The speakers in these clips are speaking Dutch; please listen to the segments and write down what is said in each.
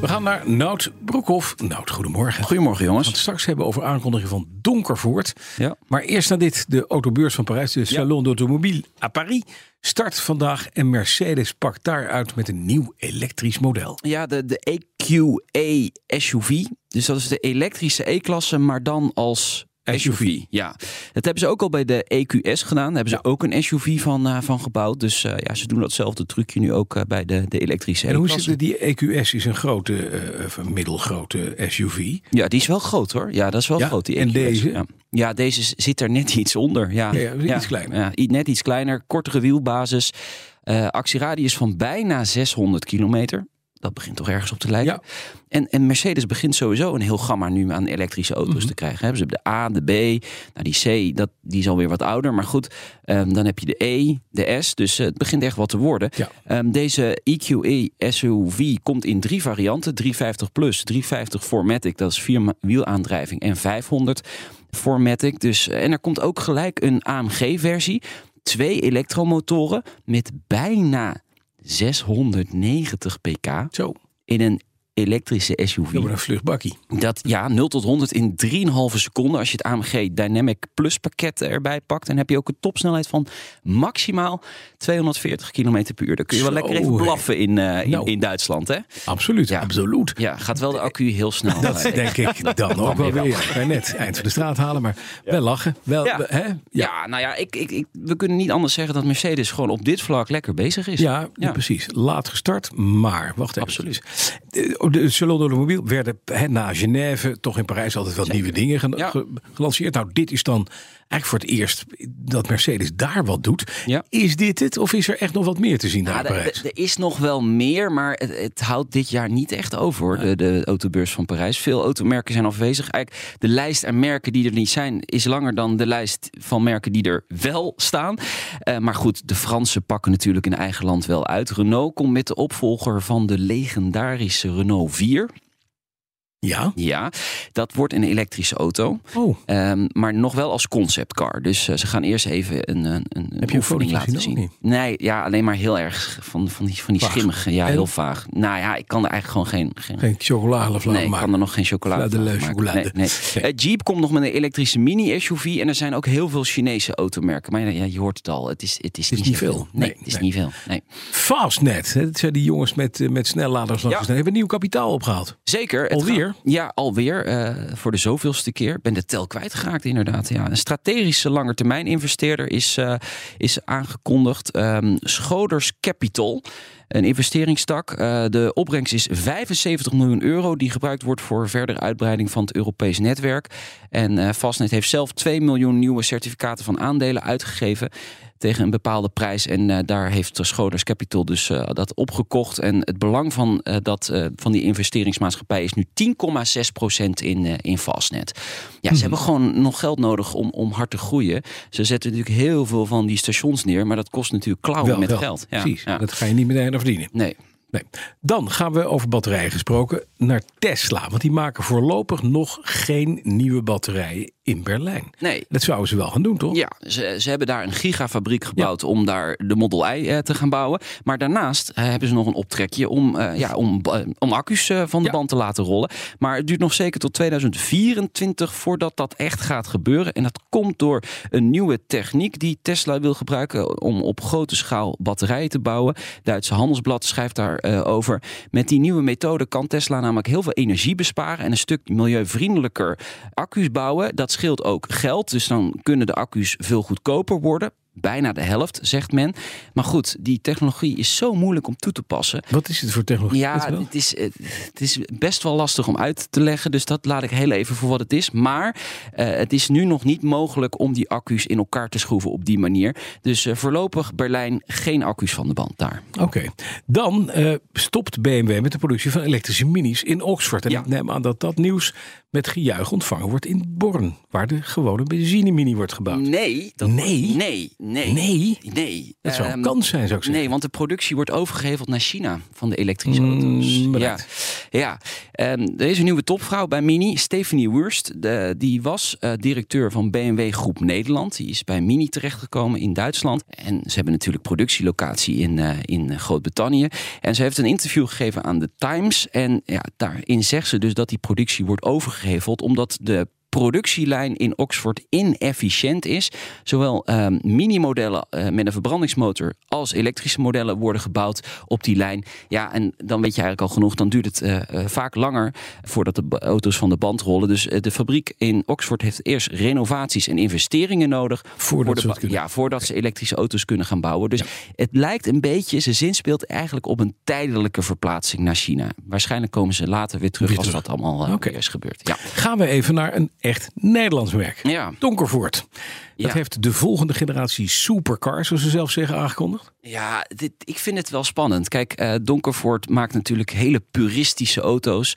We gaan naar Nout Broekhoff. Nout, goedemorgen. Goedemorgen We jongens. gaan het straks hebben over aankondiging van Donkervoort. Ja. Maar eerst naar dit. De autobeurs van Parijs, de Salon d'Automobile à Paris, start vandaag. En Mercedes pakt daaruit met een nieuw elektrisch model. Ja, de, de EQE SUV. Dus dat is de elektrische E-klasse, maar dan als SUV. Ja, dat hebben ze ook al bij de EQS gedaan. Daar hebben ze ook een SUV van, eh, van gebouwd. Dus eh, ja, ze doen datzelfde trucje nu ook eh, bij de, de elektrische En hoe zit het? Die EQS is een grote, middelgrote SUV. Ja, die is wel groot hoor. Ja, dat is wel Ja, groot. Die en EQS. deze? Ja. ja, deze zit er net iets onder. Ja, Ja, ja, iets kleiner. Net iets kleiner, kortere wielbasis. Actieradius van bijna 600 kilometer. Dat begint toch ergens op te lijken. Ja. En, en Mercedes begint sowieso een heel gamma nu aan elektrische auto's Mhm. te krijgen. Hebben ze de A, de B, nou die C, dat, die is alweer wat ouder. Maar goed, ehm, dan heb je de E, de S. Dus eh, het begint echt wat te worden. Ja. Ehm, deze EQE SUV komt in drie varianten. 350 plus, 350 Formatic, dat is vier wielaandrijving. En 500 Formatic. Dus, eh, en er komt ook gelijk een AMG-versie. Twee elektromotoren met bijna 690 pk Zo, in een elektrische SUV. wordt een vluchtbakkie. Dat ja, 0 tot 100 in 3,5 seconden. Als je het AMG Dynamic Plus pakket erbij pakt, dan heb je ook een topsnelheid van maximaal 240 km per uur. Dan kun je wel lekker even blaffen in, eh, in, Nou. in Duitsland, hè? Absoluut, Ja. absoluut. Ja, gaat wel de accu heel snel. Dat eh, denk ik dan ook wel weer. Ja, net eind van de straat halen, maar wel lachen. Wel, Ja. hè? Ja, ja, nou ja, ik, ik, ik, we kunnen niet anders zeggen dat Mercedes gewoon op dit vlak lekker bezig is. Ja, Ja. precies. Laat gestart, maar wacht even. Absoluut. De, op de Salon d'Automobile werden na Genève toch in Parijs altijd wel nieuwe dingen ge- Ja. ge- gelanceerd. Nou, dit is dan eigenlijk voor het eerst dat Mercedes daar wat doet. Ja. Is dit het of is er echt nog wat meer te zien daar Ja, in er- Parijs? er is nog wel meer, maar het, het houdt dit jaar niet echt over, hoor, de, de autobeurs van Parijs. Veel automerken zijn afwezig. Eigenlijk de lijst aan merken die er niet zijn, is langer dan de lijst van merken die er wel staan. Eh, maar goed, de Fransen pakken natuurlijk in eigen land wel uit. Renault komt met de opvolger van de legendarische Renault 4. Ja? Ja, dat wordt een elektrische auto. Oh, Ehm, maar nog wel als conceptcar. Dus eh, ze gaan eerst even een, een, een Heb je een fotootje laten gezien zien. Nee, ja, alleen maar heel erg van, van die, van die Vaag. schimmige. Ja, En? heel vaag. Nou ja, ik kan er eigenlijk gewoon geen... geen geen chocoladevlaag Nee, ik maken. kan er nog geen chocolade maken. chocolade. Nee, nee. Nee. Eh, Jeep komt nog met een elektrische mini-SUV. En er zijn ook heel veel Chinese automerken. Maar ja, je hoort het al. Het is, het is, is niet, veel. Nee, Nee, het is niet veel. Nee. Fastnet, hè, dat zijn die jongens met, eh, met snelladers Ja. hebben nieuw kapitaal opgehaald. Zeker. het Alweer? Ja, alweer. eh, voor de zoveelste keer. Ben de tel kwijtgeraakt inderdaad. Ja. Een strategische langetermijn investeerder is, eh, is aangekondigd. Ehm, Schoders Capital. Een investeringstak. Eh, de opbrengst is 75 miljoen euro. Die gebruikt wordt voor verdere uitbreiding van het Europees netwerk. En Fastnet heeft zelf 2 miljoen nieuwe certificaten van aandelen uitgegeven. Tegen een bepaalde prijs. En eh, daar heeft Schoders Capital dus eh, dat opgekocht. En het belang van, eh, dat, van die investeringsmaatschappij is nu 10,6% in, in Fastnet. Ja, ze hebben gewoon nog geld nodig om, om hard te groeien. Ze zetten natuurlijk heel veel van die stations neer. Maar dat kost natuurlijk klauwen met wel. geld. Ja, Precies, ja. dat ga je niet meteen verdienen. Nee. Nee. Dan gaan we over batterijen gesproken naar Tesla. Want die maken voorlopig nog geen nieuwe batterijen in Berlijn. Nee. Dat zouden ze wel gaan doen, toch? Ja, ze, ze hebben daar een gigafabriek gebouwd om daar de Model I eh, te gaan bouwen. Maar daarnaast eh, hebben ze nog een optrekje om, eh, ja, om, ba- om accu's eh, van de Ja. band te laten rollen. Maar het duurt nog zeker tot 2024 voordat dat echt gaat gebeuren. En dat komt door een nieuwe techniek die Tesla wil gebruiken om op grote schaal batterijen te bouwen. Duitse Handelsblad schrijft daarover. over. Met die nieuwe methode kan Tesla namelijk heel veel energie besparen en een stuk milieuvriendelijker accu's bouwen. Dat scheelt ook geld, dus dan kunnen de accu's veel goedkoper worden. Bijna de helft, zegt men. Maar goed, die technologie is zo moeilijk om toe te passen. Wat is het voor technologie? Ja, het is, het is best wel lastig om uit te leggen. Dus dat laat ik heel even voor wat het is. Maar eh, het is nu nog niet mogelijk om die accu's in elkaar te schroeven op die manier. Dus eh, voorlopig Berlijn geen accu's van de band daar. Oké. Dan eh, stopt BMW met de productie van elektrische minis in Oxford. En Ja. ik neem aan dat dat nieuws met gejuich ontvangen wordt in Born, waar de gewone benzinemini wordt gebouwd. Nee. Dat Nee? Nee. Nee. Nee? Nee. Dat zou een Ehm, kans zijn, zou ik zeggen. Nee, want de productie wordt overgeheveld naar China van de elektrische Mm, auto's. ja, ja. Ehm, er is een nieuwe topvrouw bij Mini, Stephanie Wurst. De- die was eh, directeur van BMW Groep Nederland. Die is bij Mini terechtgekomen in Duitsland. En ze hebben natuurlijk productielocatie in, eh, in Groot-Brittannië. En ze heeft een interview gegeven aan de Times. En ja, daarin zegt ze dus dat die productie wordt overgeheveld omdat de productielijn in Oxford inefficiënt is. Zowel ehm, mini-modellen eh, met een verbrandingsmotor als elektrische modellen worden gebouwd op die lijn. Ja, en dan weet je eigenlijk al genoeg. Dan duurt het eh, eh, vaak langer voordat de auto's van de band rollen. Dus de fabriek in Oxford heeft eerst renovaties en investeringen nodig. Voordat voor de ze. Ja, voordat ze elektrische auto's kunnen gaan bouwen. Dus het lijkt een beetje, ze zinspeelt eigenlijk op een tijdelijke verplaatsing naar China. Waarschijnlijk komen ze later weer terug Weer als dat allemaal weer is gebeurd. Ja. Gaan we even naar een echt Nederlands merk. Ja. Donkervoort. Dat Ja. heeft de volgende generatie supercars, zoals ze zelf zeggen, aangekondigd. Ja, dit, ik vind het wel spannend. Kijk, eh Donkervoort maakt natuurlijk hele puristische auto's.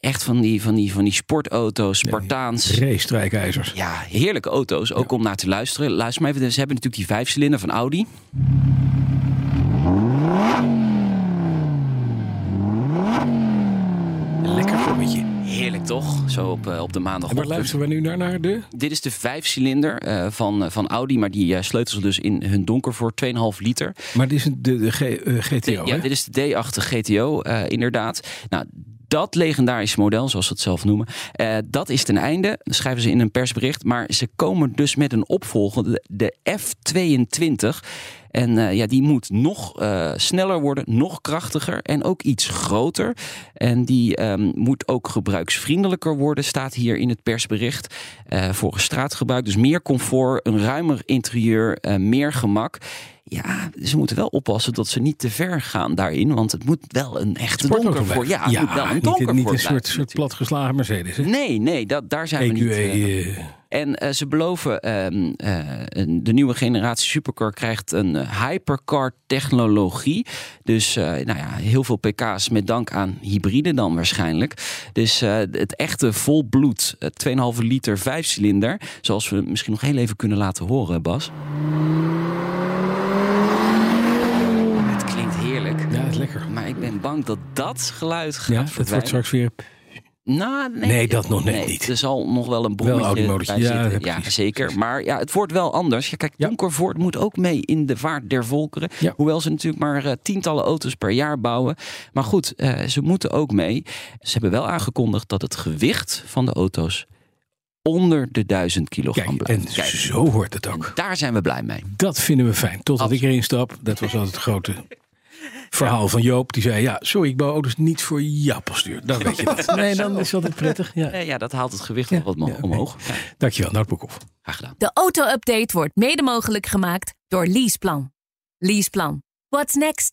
Echt van die, van die, van die sportauto's, Spartaans. Race-strijkijzers. Ja, heerlijke auto's. Ook om naar te luisteren. Luister maar even. Ze hebben natuurlijk die vijfcilinder van Audi. Lekker kommetje. Heerlijk toch? Zo op, eh, op de En waar maandagochtend. luisteren we nu naar? naar de... Dit is de vijfcilinder eh, van, eh, van Audi. Maar die sleutelen ze dus in hun donker voor 2,5 liter. Maar dit is de, de G- GTO, ja, dit is de D8 GTO, inderdaad. Nou, dat legendarische model, zoals ze het zelf noemen, eh, dat is ten einde. Dat schrijven ze in een persbericht. Maar ze komen dus met een opvolger, de F22. En eh, ja, die moet nog eh, sneller worden, nog krachtiger en ook iets groter. En die ehm, moet ook gebruiksvriendelijker worden, staat hier in het persbericht. eh, voor een straatgebruik. Dus meer comfort, een ruimer interieur, meer gemak. Ja, ze moeten wel oppassen dat ze niet te ver gaan daarin. Want het moet wel een echte Sportauto donker voor. Ja, het moet wel een niet, donker niet voor een soort, soort platgeslagen Mercedes. Hè? Nee, nee, dat, daar zijn we EQE. niet. eh, eh, en eh, ze beloven, ehm, eh, de nieuwe generatie supercar krijgt een eh, hypercar technologie. Dus nou ja, heel veel pk's met dank aan hybride dan waarschijnlijk. Dus het echte volbloed, eh, 2,5 liter vijfcilinder. Zoals we misschien nog heel even kunnen laten horen, Bas. Het klinkt heerlijk. ja, het is lekker. Maar ik ben bang dat dat geluid gaat Ja, dat verdwijnen. wordt straks weer... Nou, nee, Nee, dat nog net niet. Er zal nog wel een brommetje Audi-modus. bij Ja, zitten. ja, zeker. Maar ja, het wordt wel anders. Ja, kijk, Ja. Donkervoort moet ook mee in de vaart der volkeren. Ja. Hoewel ze natuurlijk maar eh, tientallen auto's per jaar bouwen. Maar goed, eh, ze moeten ook mee. Ze hebben wel aangekondigd dat het gewicht van de auto's onder de 1000 kilogram Kijk, en blijft. Kijk, zo hoort het ook. daar zijn we blij mee. Dat vinden we fijn. Totdat Absoluut. ik erin stap. Dat was altijd het grote verhaal van Joop. Die zei, ja, sorry, ik bouw auto's niet voor jouw postuur. Dan weet je dat. Nee, dan is het altijd prettig. Ja. Ja, dat haalt het gewicht Ja, wel wat oké. omhoog. Ja, Dankjewel, Nout Broekhoff. graag gedaan. De auto-update wordt mede mogelijk gemaakt door Leaseplan. Leaseplan. What's next?